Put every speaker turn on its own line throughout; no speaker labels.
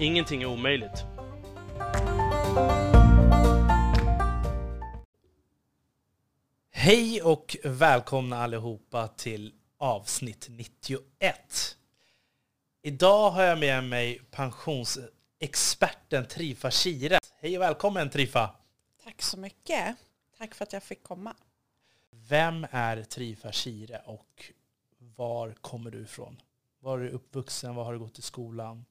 Ingenting är omöjligt. Hej och välkomna allihopa till avsnitt 91. Idag har jag med mig pensionsexperten Trifa Kire. Hej och välkommen Trifa!
Tack så mycket. Tack för att jag fick komma.
Vem är Trifa Kire och var kommer du ifrån? Var är du uppvuxen? Var har du gått i skolan?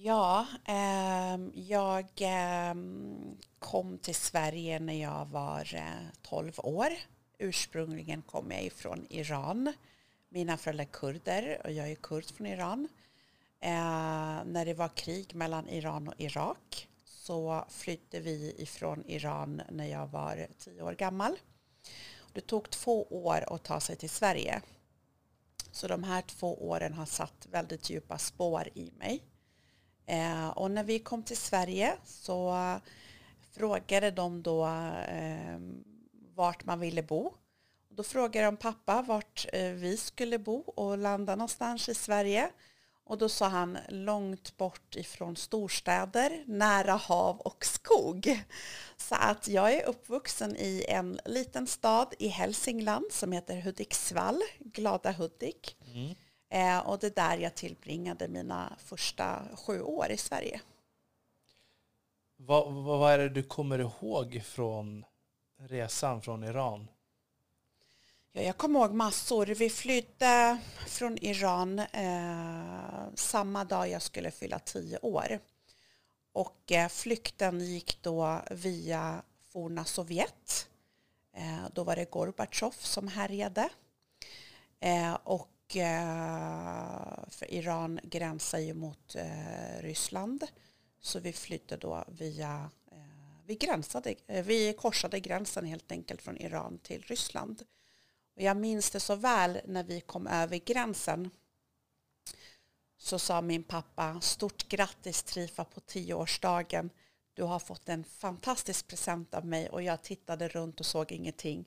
Ja, eh, jag eh, kom till Sverige när jag var eh, 12 år. Ursprungligen kom jag ifrån Iran. Mina föräldrar är kurder och jag är kurd från Iran. Eh, när det var krig mellan Iran och Irak så flydde vi ifrån Iran när jag var 10 år gammal. Det tog två år att ta sig till Sverige. Så de här två åren har satt väldigt djupa spår i mig. Eh, och när vi kom till Sverige så frågade de då eh, vart man ville bo. Då frågade de pappa vart eh, vi skulle bo och landa någonstans i Sverige. Och då sa han långt bort ifrån storstäder, nära hav och skog. Så att jag är uppvuxen i en liten stad i Hälsingland som heter Hudiksvall, Glada Hudik. Mm. Eh, och det är där jag tillbringade mina första sju år i Sverige.
Vad, vad är det du kommer ihåg från resan från Iran?
Ja, jag kommer ihåg massor. Vi flydde från Iran eh, samma dag jag skulle fylla tio år. Och eh, flykten gick då via forna Sovjet. Eh, då var det Gorbatjov som härjade. Eh, och Eh, för Iran gränsar ju mot eh, Ryssland. Så vi flydde då via, eh, vi, gränsade, vi korsade gränsen helt enkelt från Iran till Ryssland. Och jag minns det så väl när vi kom över gränsen så sa min pappa stort grattis Trifa på tioårsdagen. Du har fått en fantastisk present av mig och jag tittade runt och såg ingenting.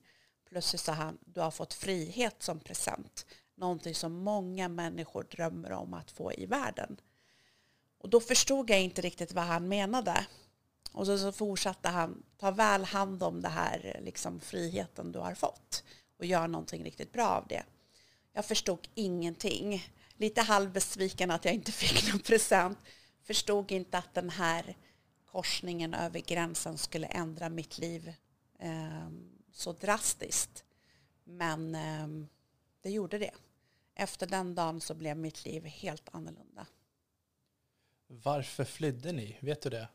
Plötsligt sa han du har fått frihet som present. Någonting som många människor drömmer om att få i världen. Och då förstod jag inte riktigt vad han menade. Och så, så fortsatte han, ta väl hand om det här liksom, friheten du har fått och gör någonting riktigt bra av det. Jag förstod ingenting. Lite halvbesviken att jag inte fick någon present. Förstod inte att den här korsningen över gränsen skulle ändra mitt liv eh, så drastiskt. Men eh, det gjorde det. Efter den dagen så blev mitt liv helt annorlunda.
Varför flydde ni? Vet du det?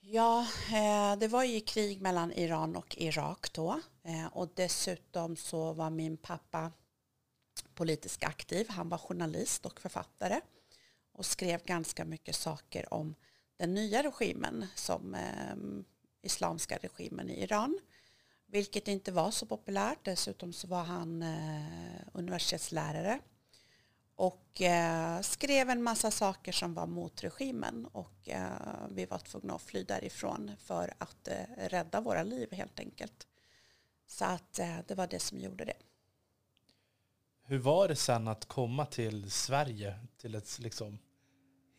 Ja, eh, det var ju krig mellan Iran och Irak då. Eh, och dessutom så var min pappa politiskt aktiv. Han var journalist och författare och skrev ganska mycket saker om den nya regimen som eh, islamska regimen i Iran. Vilket inte var så populärt. Dessutom så var han eh, universitetslärare och eh, skrev en massa saker som var mot regimen och eh, vi var tvungna att fly därifrån för att eh, rädda våra liv helt enkelt. Så att eh, det var det som gjorde det.
Hur var det sen att komma till Sverige, till ett liksom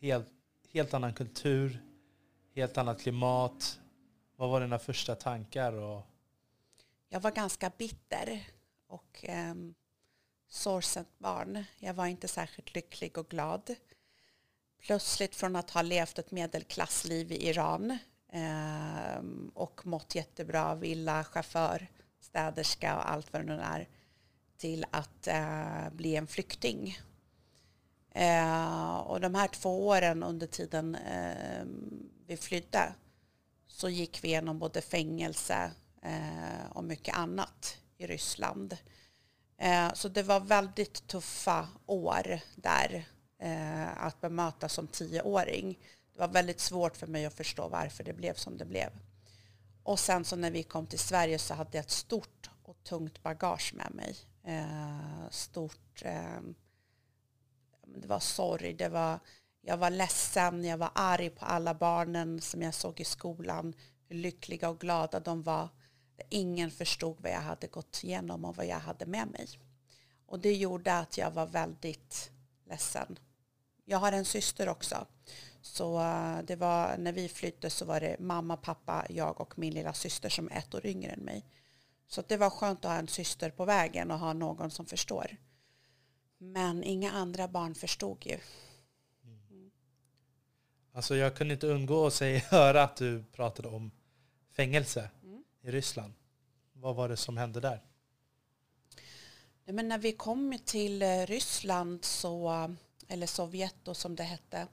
helt, helt annan kultur, helt annat klimat? Vad var dina första tankar? Och...
Jag var ganska bitter och eh, sorgset barn. Jag var inte särskilt lycklig och glad. Plötsligt från att ha levt ett medelklassliv i Iran eh, och mått jättebra, villa, chaufför, städerska och allt vad det nu är, till att eh, bli en flykting. Eh, och de här två åren under tiden eh, vi flydde så gick vi igenom både fängelse Eh, och mycket annat i Ryssland. Eh, så det var väldigt tuffa år där eh, att bemöta som tioåring. Det var väldigt svårt för mig att förstå varför det blev som det blev. Och sen så när vi kom till Sverige så hade jag ett stort och tungt bagage med mig. Eh, stort, eh, det var sorg, det var, jag var ledsen, jag var arg på alla barnen som jag såg i skolan, hur lyckliga och glada de var. Ingen förstod vad jag hade gått igenom och vad jag hade med mig. Och det gjorde att jag var väldigt ledsen. Jag har en syster också. Så eh, det var, när vi flyttade så var det mamma, pappa, jag och min lilla syster som är ett år yngre än mig. Så det var skönt att ha en syster på vägen och ha någon som förstår. Men inga andra barn förstod ju.
Mm. Alltså jag kunde inte undgå att säga, höra att du pratade om fängelse i Ryssland. Vad var det som hände där?
Men när vi kom till eh, Ryssland, så, eller Sovjet då som det hette,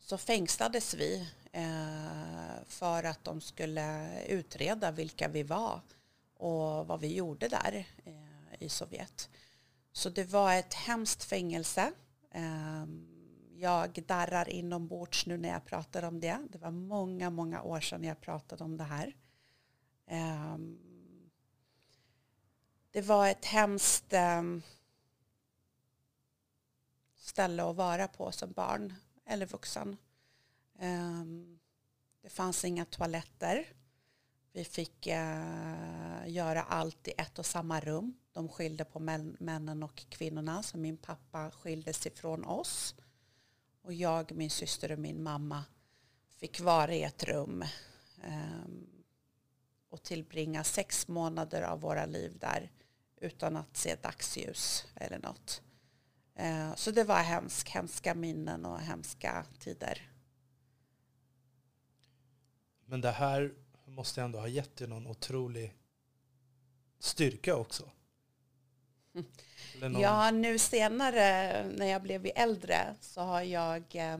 så fängslades vi eh, för att de skulle utreda vilka vi var och vad vi gjorde där eh, i Sovjet. Så det var ett hemskt fängelse. Ehm, jag darrar inombords nu när jag pratar om det. Det var många, många år sedan jag pratade om det här. Ehm, det var ett hemskt ehm, ställe att vara på som barn eller vuxen. Um, det fanns inga toaletter. Vi fick uh, göra allt i ett och samma rum. De skilde på männen och kvinnorna. Så min pappa skildes ifrån oss. Och jag, min syster och min mamma fick vara i ett rum. Um, och tillbringa sex månader av våra liv där utan att se dagsljus eller något. Eh, så det var hemskt, hemska minnen och hemska tider.
Men det här måste ändå ha gett dig någon otrolig styrka också.
Någon... Ja, nu senare när jag blev äldre så har jag eh,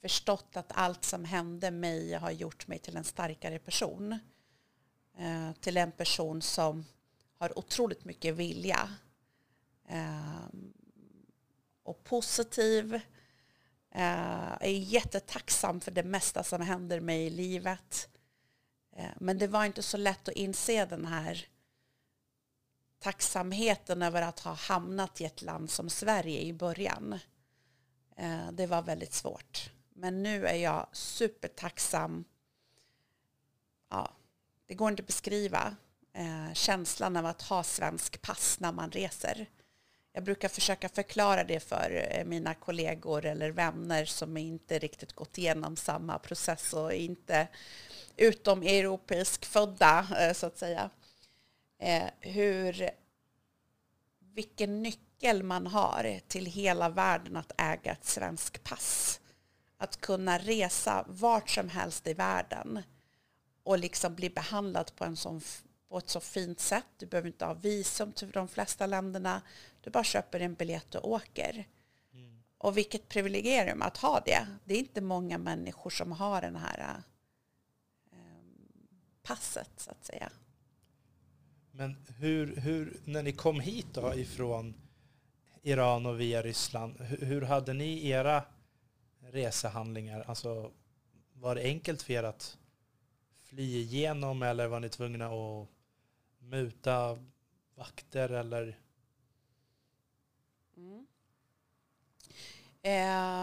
förstått att allt som hände mig har gjort mig till en starkare person. Eh, till en person som har otroligt mycket vilja. Ehm, och positiv. Uh, är jättetacksam för det mesta som händer mig i livet. Eh, men det var inte så lätt att inse den här tacksamheten över att ha hamnat i ett land som Sverige i början. Eh, det var väldigt svårt. Men nu är jag supertacksam. Ja, det går inte att beskriva eh, känslan av att ha svensk pass när man reser. Jag brukar försöka förklara det för eh, mina kollegor eller vänner som inte riktigt gått igenom samma process och inte utom europeisk födda eh, så att säga. Eh, hur, vilken nyckel man har till hela världen att äga ett svenskt pass. Att kunna resa vart som helst i världen och liksom bli behandlad på en sån på ett så fint sätt. Du behöver inte ha visum till de flesta länderna. Du bara köper en biljett och åker. Mm. Och vilket privilegium att ha det. Det är inte många människor som har den här um, passet så att säga.
Men hur, hur, när ni kom hit då ifrån Iran och via Ryssland, hur, hur hade ni era resehandlingar? Alltså, var det enkelt för er att fly igenom eller var ni tvungna att muta vakter eller? Mm.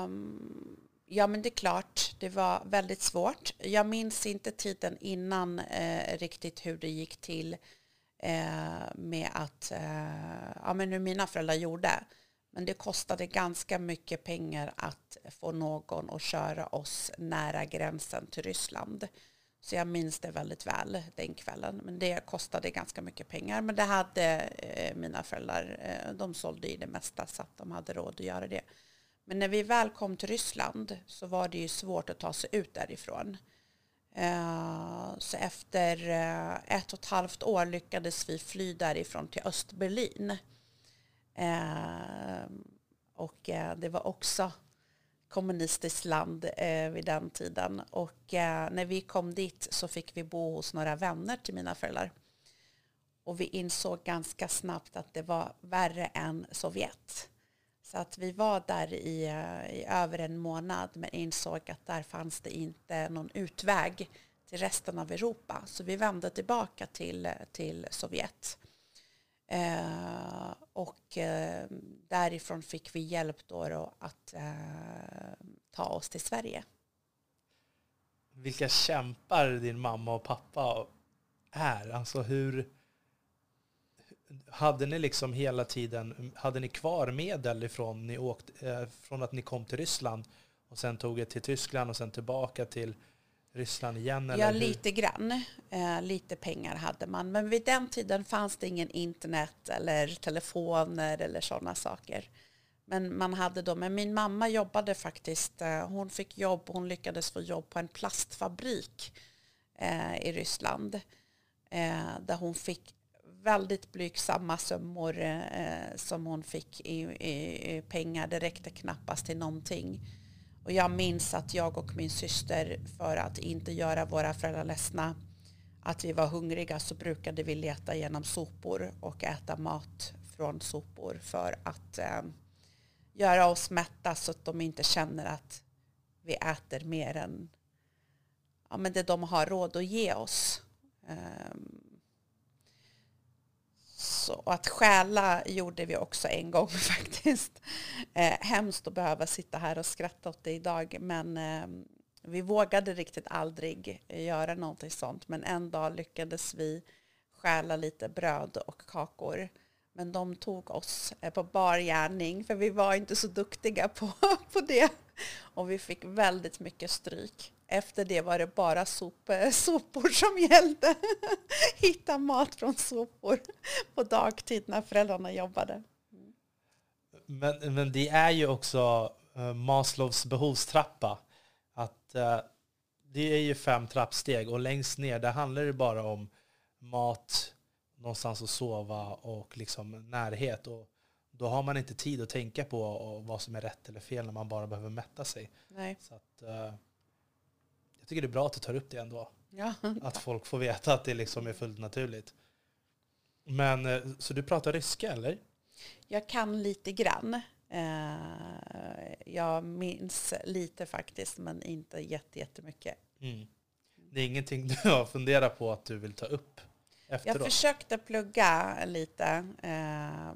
Um, ja men det är klart, det var väldigt svårt. Jag minns inte tiden innan eh, riktigt hur det gick till eh, med att, eh, ja men hur mina föräldrar gjorde. Men det kostade ganska mycket pengar att få någon att köra oss nära gränsen till Ryssland. Så jag minns det väldigt väl den kvällen. Men det kostade ganska mycket pengar. Men det hade eh, mina föräldrar, eh, de sålde ju det mesta så att de hade råd att göra det. Men när vi väl kom till Ryssland så var det ju svårt att ta sig ut därifrån. Eh, så efter eh, ett och ett halvt år lyckades vi fly därifrån till Östberlin. Eh, och eh, det var också kommunistiskt land eh, vid den tiden. Och eh, när vi kom dit så fick vi bo hos några vänner till mina föräldrar. Och vi insåg ganska snabbt att det var värre än Sovjet. Så att vi var där i, eh, i över en månad men insåg att där fanns det inte någon utväg till resten av Europa. Så vi vände tillbaka till, till Sovjet. Eh, och eh, därifrån fick vi hjälp då, då att eh, ta oss till Sverige.
Vilka kämpar din mamma och pappa är? Alltså hur... Hade ni liksom hela tiden, hade ni kvar medel ifrån ni åkte, eh, från att ni kom till Ryssland och sen tog er till Tyskland och sen tillbaka till Ryssland igen?
Eller ja, hur? lite grann. Eh, lite pengar hade man. Men vid den tiden fanns det ingen internet eller telefoner eller sådana saker. Men man hade då, men min mamma jobbade faktiskt, eh, hon fick jobb, hon lyckades få jobb på en plastfabrik eh, i Ryssland. Eh, där hon fick väldigt blygsamma summor eh, som hon fick i, i, i pengar. Det räckte knappast till någonting. Och jag minns att jag och min syster, för att inte göra våra föräldrar ledsna, att vi var hungriga så brukade vi leta genom sopor och äta mat från sopor för att eh, göra oss mätta så att de inte känner att vi äter mer än ja, men det de har råd att ge oss. Um, så att stjäla gjorde vi också en gång faktiskt. Eh, hemskt att behöva sitta här och skratta åt det idag men eh, vi vågade riktigt aldrig göra någonting sånt men en dag lyckades vi stjäla lite bröd och kakor. Men de tog oss eh, på bar gärning för vi var inte så duktiga på, på det. Och vi fick väldigt mycket stryk. Efter det var det bara sop, eh, sopor som gällde. Hitta mat från sopor på dagtid när föräldrarna jobbade.
Men, men det är ju också eh, Maslows behovstrappa. Att det är ju fem trappsteg och längst ner där handlar det bara om mat, någonstans att sova och liksom närhet. Och då har man inte tid att tänka på vad som är rätt eller fel när man bara behöver mätta sig.
Nej.
Så att, uh, jag tycker det är bra att du tar upp det ändå.
Ja.
Att folk får veta att det liksom är fullt naturligt. Men, uh, så du pratar ryska eller?
Jag kan lite grann. Uh, jag minns lite faktiskt, men inte jättemycket.
Mm. Det är ingenting du har funderat på att du vill ta upp efteråt?
Jag försökte plugga lite. Eh,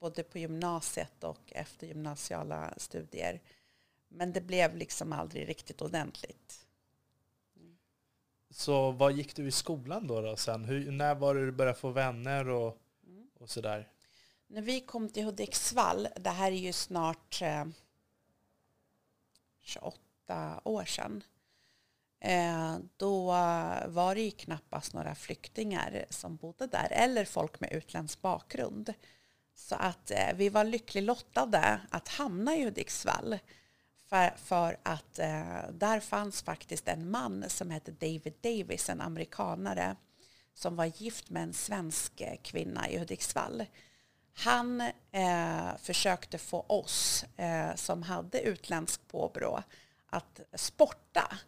både på gymnasiet och efter gymnasiala studier. Men det blev liksom aldrig riktigt ordentligt.
Så vad gick du i skolan då, då sen? Hur, när var det du började få vänner och, mm. och sådär?
När vi kom till Hudiksvall, det här är ju snart eh, 28 år sedan, Eh, då var det ju knappast några flyktingar som bodde där eller folk med utländsk bakgrund. Så att eh, vi var lyckligt lottade att hamna i Hudiksvall. För, för att eh, där fanns faktiskt en man som hette David Davis, en amerikanare som var gift med en svensk kvinna i Hudiksvall. Han eh, försökte få oss eh, som hade utländsk påbrå att sporta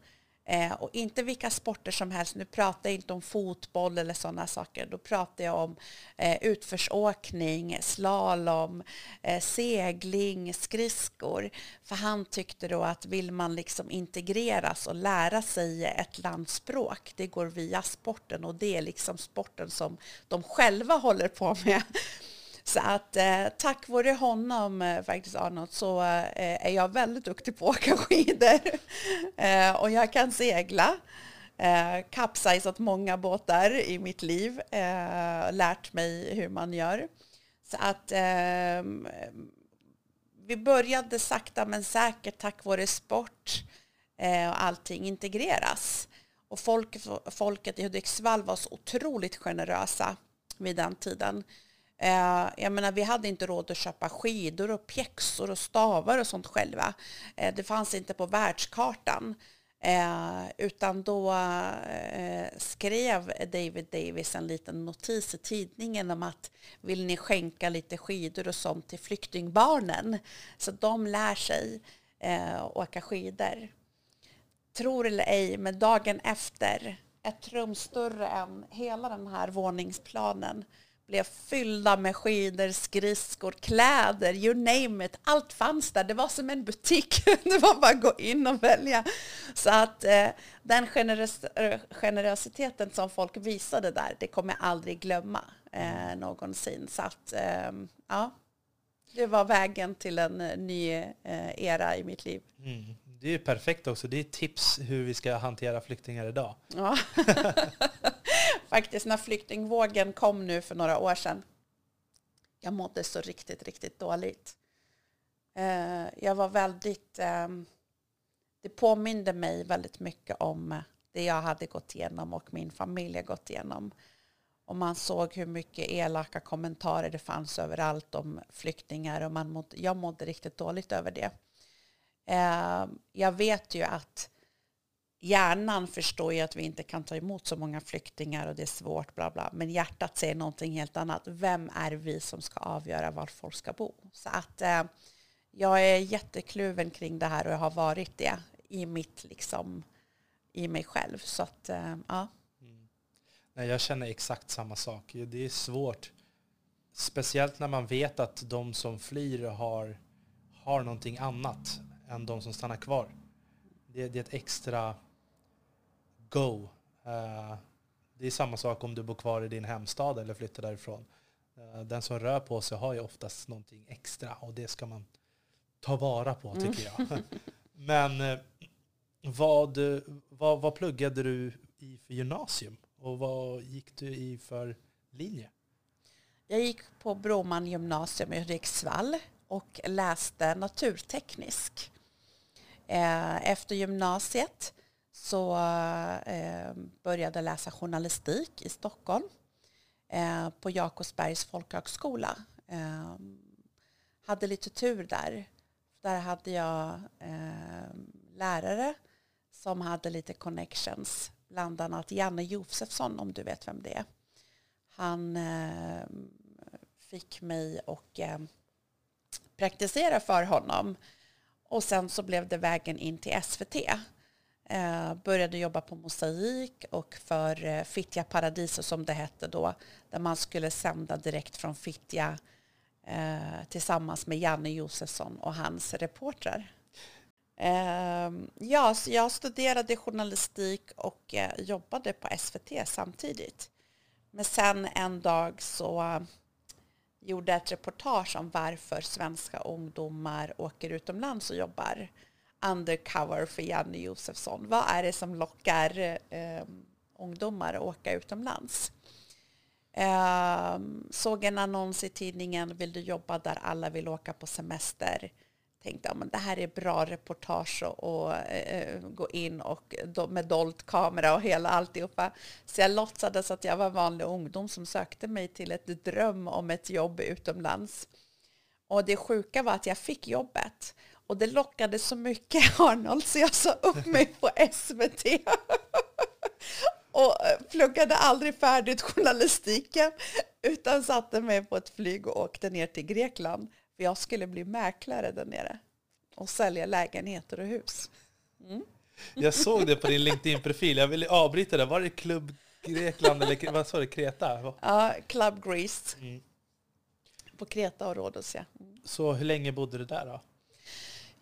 Eh, och inte vilka sporter som helst. Nu pratar jag inte om fotboll eller sådana saker. Då pratar jag om eh, utförsåkning, slalom, eh, segling, skridskor. För han tyckte då att vill man liksom integreras och lära sig ett landspråk, det går via sporten och det är liksom sporten som de själva håller på med. Så att eh, tack vare honom eh, faktiskt Arnold så eh, är jag väldigt duktig på att åka skidor. Eh, och jag kan segla. Eh, kapsajsat många båtar i mitt liv. Eh, lärt mig hur man gör. Så att eh, vi började sakta men säkert tack vare sport eh, och allting integreras. Och folk, folket i Hudiksvall var så otroligt generösa vid den tiden. Eh, jag menar, vi hade inte råd att köpa skidor och pjäxor och stavar och sånt själva. Eh, det fanns inte på världskartan. Eh, utan då eh, skrev David Davis en liten notis i tidningen om att vill ni skänka lite skidor och sånt till flyktingbarnen så de lär sig eh, åka skidor. Tror eller ej, men dagen efter, ett rum större än hela den här våningsplanen blev fyllda med skidor, skridskor, kläder, you name it. Allt fanns där. Det var som en butik. Det var bara att gå in och välja. Så att eh, den generös generositeten som folk visade där, det kommer jag aldrig glömma eh, någonsin. Så att, eh, ja, det var vägen till en eh, ny eh, era i mitt liv.
Mm. Det är perfekt också. Det är tips hur vi ska hantera flyktingar idag.
Ja. Faktiskt när flyktingvågen kom nu för några år sedan. Jag mådde så riktigt, riktigt dåligt. Eh, jag var väldigt... Ehm, det påminde mig väldigt mycket om det jag hade gått igenom och min familj har gått igenom. Och man såg hur mycket elaka kommentarer det fanns överallt om flyktingar och man mådde, jag mådde riktigt dåligt över det. Eh, jag vet ju att hjärnan förstår ju att vi inte kan ta emot så många flyktingar och det är svårt, bla bla. Men hjärtat säger någonting helt annat. Vem är vi som ska avgöra var folk ska bo? Så att eh, jag är jättekluven kring det här och jag har varit det i mitt liksom i mig själv. Så att, eh, ja.
Mm. Nej, jag känner exakt samma sak. Det är svårt. Speciellt när man vet att de som flyr har, har någonting annat än de som stannar kvar. Det, det är ett extra go. Uh, det är samma sak om du bor kvar i din hemstad eller flyttar därifrån. Uh, den som rör på sig har ju oftast någonting extra och det ska man ta vara på tycker mm. jag. Men uh, vad, vad, vad pluggade du i för gymnasium och vad gick du i för linje?
Jag gick på Broman gymnasium i Hudiksvall och läste naturteknisk. Eh, efter gymnasiet så eh, började jag läsa journalistik i Stockholm eh, på Jakobsbergs folkhögskola. Eh, hade lite tur där. Där hade jag eh, lärare som hade lite connections. Bland annat Janne Josefsson om du vet vem det är. Han eh, fick mig att praktisera för honom och sen så blev det vägen in till SVT. Eh, började jobba på Mosaik och för eh, Fittja Paradiso som det hette då. Där man skulle sända direkt från Fittja eh, tillsammans med Janne Josefsson och hans reportrar. Eh, ja, så jag studerade journalistik och eh, jobbade på SVT samtidigt. Men sen en dag så eh, gjorde ett reportage om varför svenska ungdomar åker utomlands och jobbar undercover för Janne Josefsson. Vad är det som lockar eh, ungdomar att åka utomlands? Eh, såg en annons i tidningen, vill du jobba där alla vill åka på semester? tänkte ja, men det här är bra reportage och, och eh, gå in och do, med dolt kamera och hela alltihopa. Så jag låtsades att jag var vanlig ungdom som sökte mig till ett dröm om ett jobb utomlands. Och det sjuka var att jag fick jobbet. Och det lockade så mycket Arnold så jag sa upp mig på SVT. och pluggade aldrig färdigt journalistiken utan satte mig på ett flyg och åkte ner till Grekland för jag skulle bli mäklare där nere och sälja lägenheter och hus. Mm.
Jag såg det på din LinkedIn-profil. Jag ville avbryta det. Var det Club Grekland eller vad sa du, Kreta?
Ja, Club Greece. Mm. På Kreta och Rhodos, ja. Mm.
Så hur länge bodde du där då?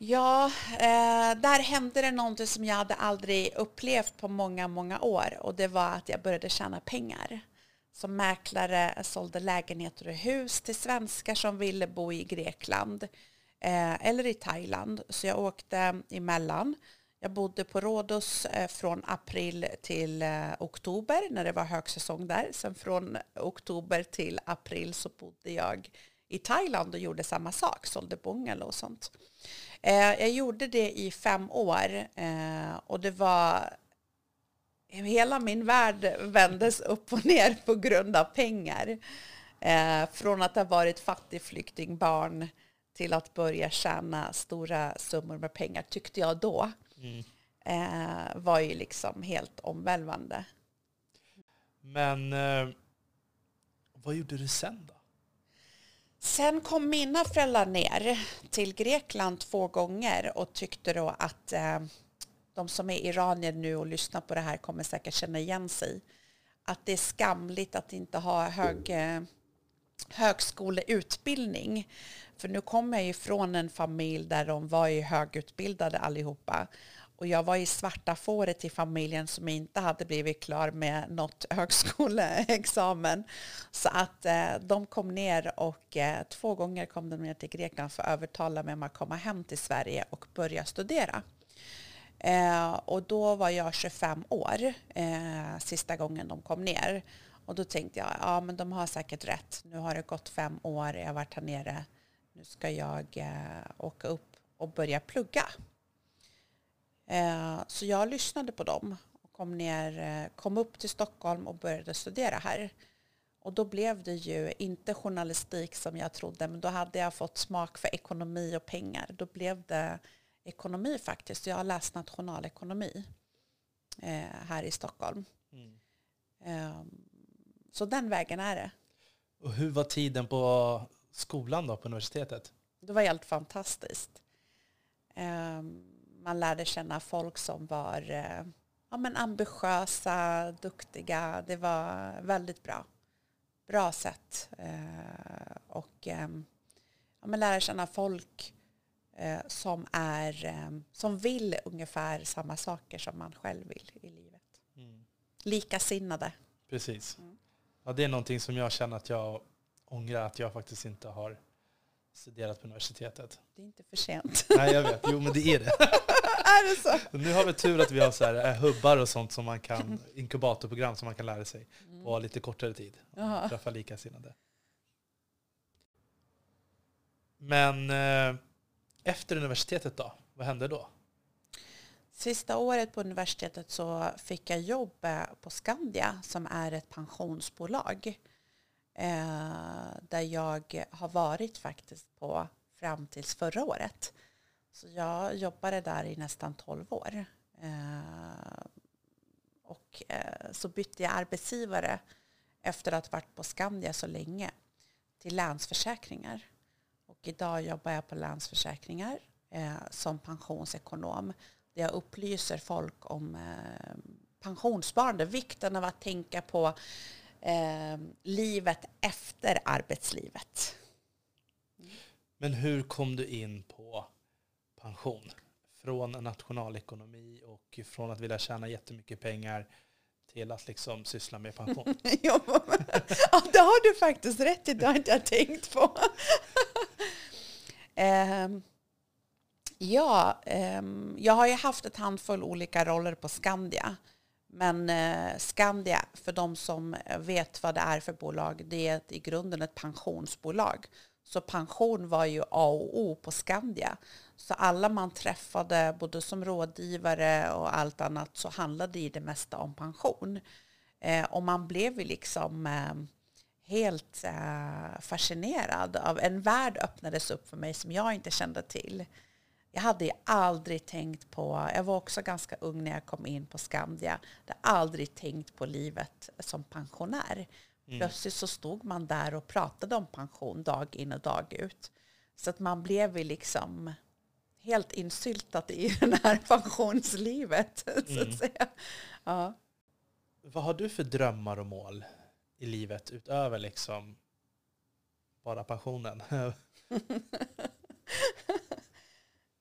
Ja, eh, där hände det någonting som jag hade aldrig upplevt på många, många år. Och det var att jag började tjäna pengar som mäklare sålde lägenheter och hus till svenskar som ville bo i Grekland eh, eller i Thailand. Så jag åkte emellan. Jag bodde på Rhodos eh, från april till eh, oktober när det var högsäsong där. Sen från oktober till april så bodde jag i Thailand och gjorde samma sak, sålde bungalow och sånt. Eh, jag gjorde det i fem år eh, och det var hela min värld vändes upp och ner på grund av pengar. Eh, från att ha varit fattigflyktingbarn till att börja tjäna stora summor med pengar tyckte jag då. Mm. Var ju liksom helt omvälvande.
Men vad gjorde du sen då?
Sen kom mina föräldrar ner till Grekland två gånger och tyckte då att eh, de som är iranier nu och lyssnar på det här kommer säkert känna igen sig. Att det är skamligt att inte ha hög, eh, högskoleutbildning. För nu kommer jag ju från en familj där de var ju högutbildade allihopa. Och jag var i svarta fåret i familjen som inte hade blivit klar med något högskoleexamen. Så att eh, de kom ner och eh, två gånger kom de ner till Grekland för att övertala mig om att komma hem till Sverige och börja studera. Eh, och då var jag 25 år eh, sista gången de kom ner. Och då tänkte jag, ja men de har säkert rätt. Nu har det gått fem år, jag har varit här nere. Nu ska jag eh, åka upp och börja plugga. Eh, så jag lyssnade på dem och kom, ner, eh, kom upp till Stockholm och började studera här. Och då blev det ju inte journalistik som jag trodde, men då hade jag fått smak för ekonomi och pengar. Då blev det ekonomi faktiskt. Jag har läst nationalekonomi eh, här i Stockholm. Mm. Så den vägen är det.
Och hur var tiden på skolan då, på universitetet?
Det var helt fantastiskt. Man lärde känna folk som var eh, ja, men ambitiösa, duktiga. Det var väldigt bra. Bra sätt. Eh, och ehm, ja, men lära känna folk eh, som, är, eh, som vill ungefär samma saker som man själv vill i livet. Mm. Likasinnade.
Precis. Mm. Ja, det är någonting som jag känner att jag ångrar att jag faktiskt inte har studerat på universitetet.
Det är inte för sent.
Nej, jag vet. Jo, men det är det.
är det så?
Nu har vi tur att vi har så här, eh, hubbar och sånt som man kan, inkubatorprogram som man kan lära sig mm. på lite kortare tid. Jaha. Träffa likasinnade. Men eh, efter universitetet då? Vad hände då?
Sista året på universitetet så fick jag jobb eh, på Skandia som är ett pensionsbolag. Eh, där jag har varit faktiskt på fram tills förra året. Så jag jobbade där i nästan 12 år. Eh, och eh, så bytte jag arbetsgivare efter att ha varit på Skandia så länge till Länsförsäkringar. Och idag jobbar jag på Länsförsäkringar eh, som pensionsekonom. Där jag upplyser folk om eh, pensionssparande, vikten av att tänka på eh, livet efter arbetslivet.
Men hur kom du in på pension? Från nationalekonomi och från att vilja tjäna jättemycket pengar till att liksom syssla med pension.
ja, det har du faktiskt rätt i, det har inte jag tänkt på. um, ja, um, jag har ju haft ett handfull olika roller på Skandia. Men eh, Skandia, för de som vet vad det är för bolag, det är ett, i grunden ett pensionsbolag. Så pension var ju A och O på Skandia. Så alla man träffade, både som rådgivare och allt annat, så handlade det i det mesta om pension. Eh, och man blev ju liksom eh, helt eh, fascinerad av en värld öppnades upp för mig som jag inte kände till. Jag hade aldrig tänkt på, jag var också ganska ung när jag kom in på Skandia, jag hade aldrig tänkt på livet som pensionär. Mm. Plötsligt så stod man där och pratade om pension dag in och dag ut. Så att man blev ju liksom helt insyltat i det här pensionslivet. Mm. Så att mm. säga. Ja.
Vad har du för drömmar och mål i livet utöver liksom bara pensionen?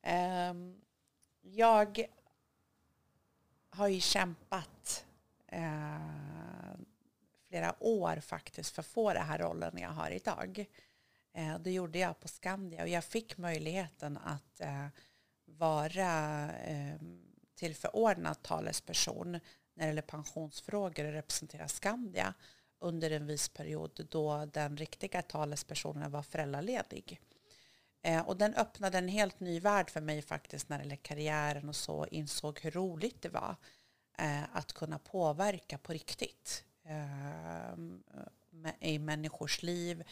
Ehm, jag har ju kämpat eh, flera år faktiskt för att få den här rollen jag har idag. Eh, det gjorde jag på Skandia och jag fick möjligheten att eh, vara ehm, tillförordnad talesperson när det gäller pensionsfrågor och representera Skandia under en viss period då den riktiga talespersonen var föräldraledig. Eh, och den öppnade en helt ny värld för mig faktiskt när det gäller karriären och så insåg hur roligt det var eh, att kunna påverka på riktigt eh, i människors liv.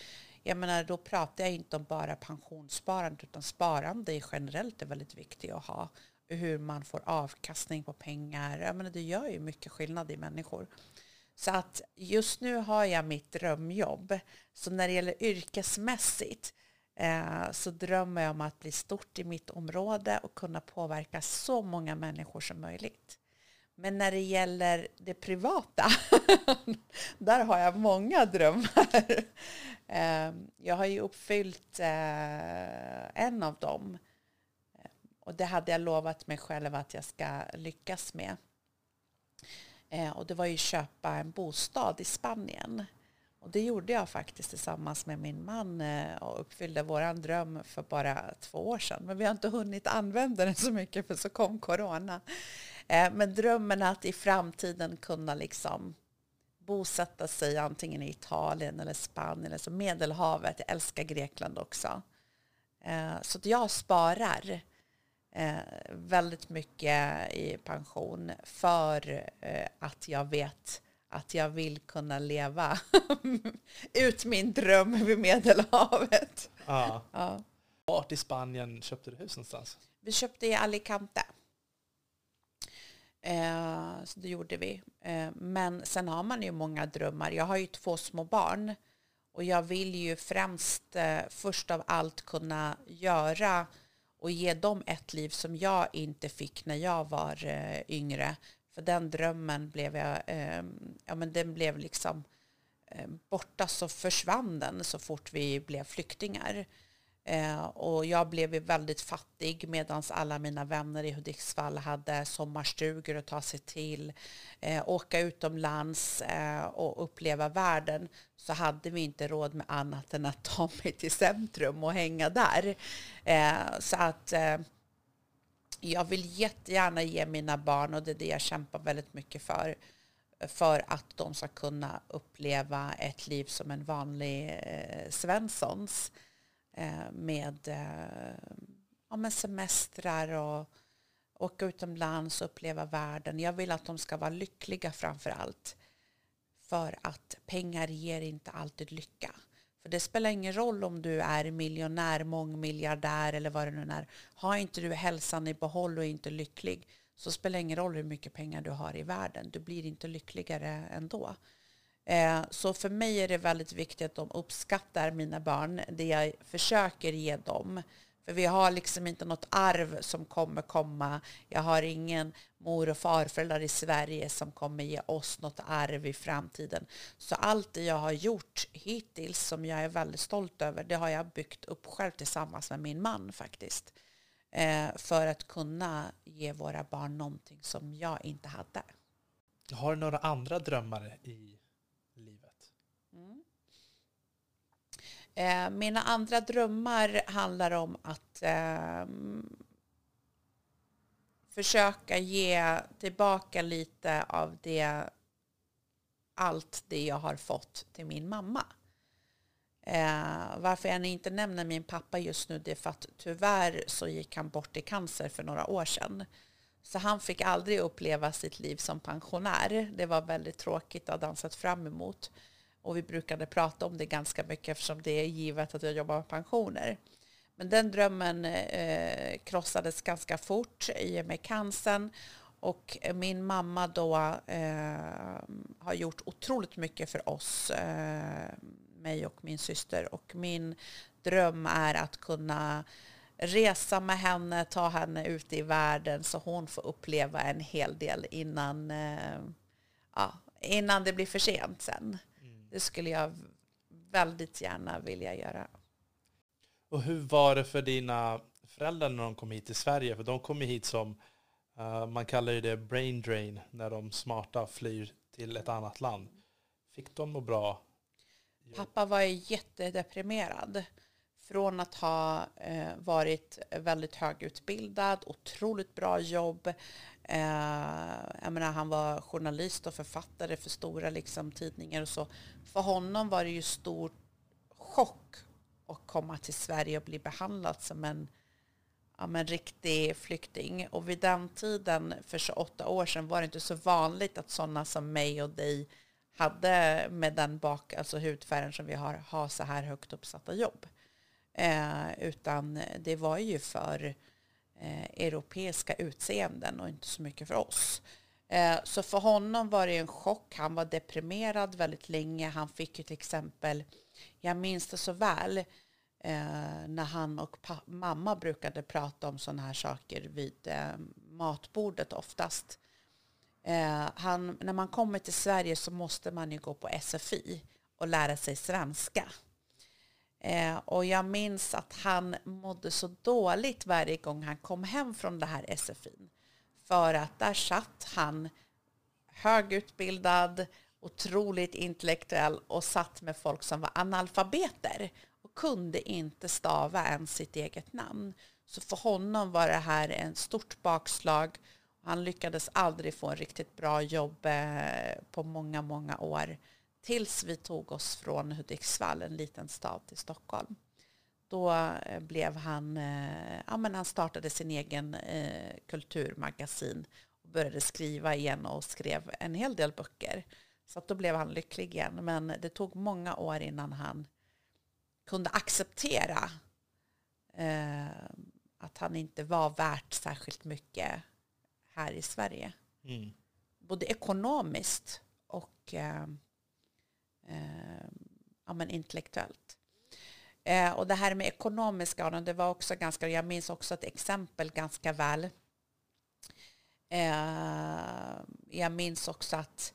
Jag menar, då pratar jag inte om bara pensionssparande utan sparande generellt är väldigt viktigt att ha. Hur man får avkastning på pengar. Jag menar, det gör ju mycket skillnad i människor. Så att just nu har jag mitt drömjobb. Så när det gäller yrkesmässigt eh, så drömmer jag om att bli stort i mitt område och kunna påverka så många människor som möjligt. Men när det gäller det privata, där har jag många drömmar. Eh, jag har ju uppfyllt eh, en av dem. Eh, och det hade jag lovat mig själv att jag ska lyckas med. Och det var ju köpa en bostad i Spanien. Och det gjorde jag faktiskt tillsammans med min man eh, och uppfyllde vår dröm för bara två år sedan. Men vi har inte hunnit använda den så mycket för så kom corona. Eh, men drömmen att i framtiden kunna liksom bosätta sig antingen i Italien eller Spanien eller så Medelhavet. Jag älskar Grekland också. Eh, så att jag sparar väldigt mycket i pension för att jag vet att jag vill kunna leva ut min dröm vid Medelhavet.
Ja. Ja. Vart i Spanien köpte du hus någonstans?
Vi köpte i Alicante. Eh, så det gjorde vi. Eh, men sen har man ju många drömmar. Jag har ju två små barn. Och jag vill ju främst eh, först av allt kunna göra och ge dem ett liv som jag inte fick när jag var eh, yngre. För den drömmen blev jag, eh, ja men den blev liksom eh, borta så försvann den så fort vi blev flyktingar. Eh, och jag blev väldigt fattig medan alla mina vänner i Hudiksvall hade sommarstugor att ta sig till, eh, åka utomlands eh, och uppleva världen så hade vi inte råd med annat än att ta mig till centrum och hänga där. Eh, så att eh, jag vill jättegärna ge mina barn, och det är det jag kämpar väldigt mycket för, för att de ska kunna uppleva ett liv som en vanlig eh, Svenssons eh, med, eh, ja, med semestrar och åka utomlands och uppleva världen. Jag vill att de ska vara lyckliga framför allt. För att pengar ger inte alltid lycka. För det spelar ingen roll om du är miljonär, mångmiljardär eller vad det nu är. Har inte du hälsan i behåll och är inte lycklig så spelar det ingen roll hur mycket pengar du har i världen. Du blir inte lyckligare ändå. Eh, så för mig är det väldigt viktigt att de uppskattar mina barn, det jag försöker ge dem. För vi har liksom inte något arv som kommer komma. Jag har ingen mor och farföräldrar i Sverige som kommer ge oss något arv i framtiden. Så allt det jag har gjort hittills som jag är väldigt stolt över, det har jag byggt upp själv tillsammans med min man faktiskt. Eh, för att kunna ge våra barn någonting som jag inte hade.
Har du några andra drömmar i livet? Mm.
Eh, mina andra drömmar handlar om att eh, försöka ge tillbaka lite av det, allt det jag har fått till min mamma. Eh, varför jag inte nämner min pappa just nu det är för att tyvärr så gick han bort i cancer för några år sedan. Så han fick aldrig uppleva sitt liv som pensionär. Det var väldigt tråkigt att ha fram emot. Och vi brukade prata om det ganska mycket eftersom det är givet att jag jobbar med pensioner. Men den drömmen eh, krossades ganska fort i och med cancern. Och min mamma då eh, har gjort otroligt mycket för oss, eh, mig och min syster. Och min dröm är att kunna resa med henne, ta henne ut i världen så hon får uppleva en hel del innan, eh, ja, innan det blir för sent sen. Det skulle jag väldigt gärna vilja göra.
Och hur var det för dina föräldrar när de kom hit till Sverige? För de kom hit som, uh, man kallar det brain drain, när de smarta flyr till ett annat land. Fick de må bra?
Pappa var jättedeprimerad. Från att ha eh, varit väldigt högutbildad, otroligt bra jobb. Eh, jag menar, han var journalist och författare för stora liksom, tidningar och så. För honom var det ju stor chock att komma till Sverige och bli behandlad som en, ja, men riktig flykting. Och vid den tiden, för 28 år sedan, var det inte så vanligt att sådana som mig och dig hade med den bak, alltså hudfärgen som vi har, ha så här högt uppsatta jobb. Eh, utan det var ju för eh, europeiska utseenden och inte så mycket för oss. Eh, så för honom var det en chock. Han var deprimerad väldigt länge. Han fick ju till exempel jag minns det så väl eh, när han och mamma brukade prata om sådana här saker vid eh, matbordet oftast. Eh, han, när man kommer till Sverige så måste man ju gå på SFI och lära sig svenska. Eh, och jag minns att han mådde så dåligt varje gång han kom hem från det här SFI. För att där satt han högutbildad, otroligt intellektuell och satt med folk som var analfabeter och kunde inte stava ens sitt eget namn. Så för honom var det här en stort bakslag. Han lyckades aldrig få en riktigt bra jobb eh, på många, många år tills vi tog oss från Hudiksvall, en liten stad, till Stockholm. Då eh, blev han, eh, ja men han startade sin egen kulturmagasin och började skriva igen och skrev en hel del böcker. Så då blev han lycklig igen. Men det tog många år innan han kunde acceptera eh, att han inte var värt särskilt mycket här i Sverige. Mm. Både ekonomiskt och eh, ja, men intellektuellt. Eh, och det här med ekonomiska, det var också ganska, jag minns också ett exempel ganska väl. Eh, jag minns också att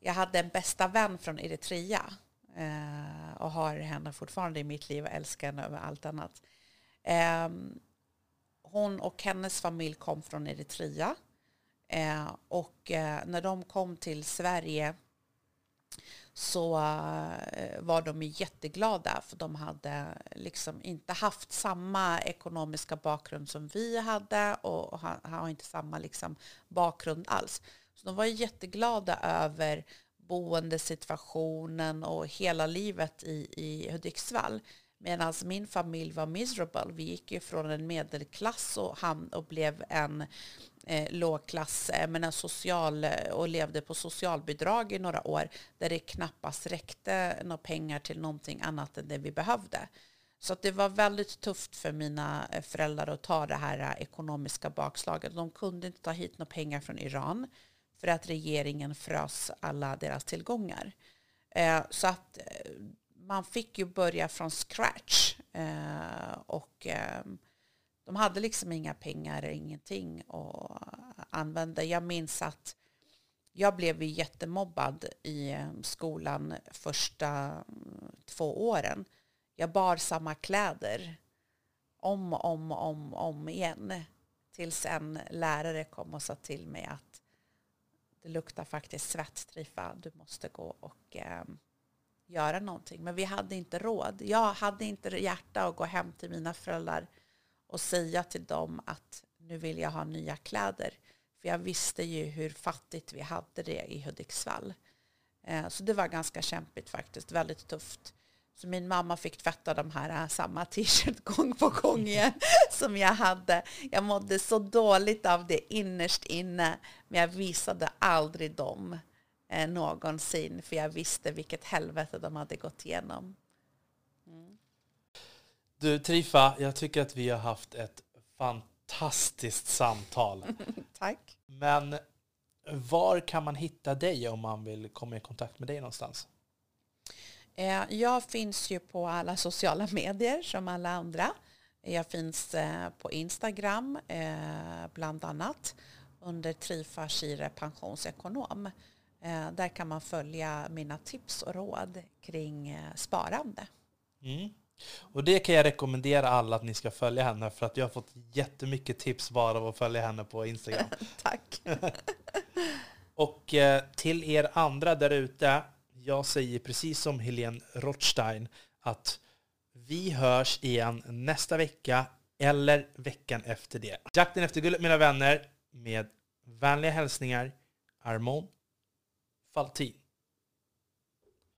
jag hade en bästa vän från Eritrea eh, och har henne fortfarande i mitt liv och älskar henne över allt annat. Eh, hon och hennes familj kom från Eritrea eh, och eh, när de kom till Sverige så eh, var de jätteglada för de hade liksom inte haft samma ekonomiska bakgrund som vi hade och har inte samma liksom bakgrund alls. Så de var jätteglada över boendesituationen och hela livet i, i Hudiksvall. Medan min familj var miserable. Vi gick ju från en medelklass och, ham och blev en eh, lågklass, men en social, eh, och levde på socialbidrag i några år där det knappast räckte några pengar till någonting annat än det vi behövde. Så det var väldigt tufft för mina eh, föräldrar att ta det här eh, ekonomiska bakslaget. De kunde inte ta hit några pengar från Iran för att regeringen frös alla deras tillgångar. Eh, så att eh, man fick ju börja från scratch. Eh, och eh, de hade liksom inga pengar, ingenting att använda. Jag minns att jag blev jättemobbad i eh, skolan första mm, två åren. Jag bar samma kläder om och om och om, om igen. Tills en lärare kom och sa till mig att det luktar faktiskt svett, Trifa, du måste gå och eh, göra någonting. Men vi hade inte råd. Jag hade inte hjärta att gå hem till mina föräldrar och säga till dem att nu vill jag ha nya kläder. För jag visste ju hur fattigt vi hade det i Hudiksvall. Eh, så det var ganska kämpigt faktiskt, väldigt tufft. Så min mamma fick tvätta de här eh, samma t-shirt gång på gång igen som jag hade. Jag mådde så dåligt av det innerst inne, men jag visade aldrig dem eh, någonsin, för jag visste vilket helvete de hade gått igenom.
Mm. Du Trifa, jag tycker att vi har haft ett fantastiskt samtal.
Tack.
Men var kan man hitta dig om man vill komma i kontakt med dig någonstans?
Eh, jag finns ju på alla sociala medier som alla andra. Jag finns eh, på Instagram eh, bland annat under Trifa Shire pensionsekonom. Där kan man följa mina tips och råd kring sparande.
Mm. Och det kan jag rekommendera alla att ni ska följa henne för att jag har fått jättemycket tips bara av att följa henne på Instagram.
Tack.
och till er andra där ute, jag säger precis som Helene Rothstein att vi hörs igen nästa vecka eller veckan efter det. Jakten efter guldet mina vänner med vänliga hälsningar Armon Faltin.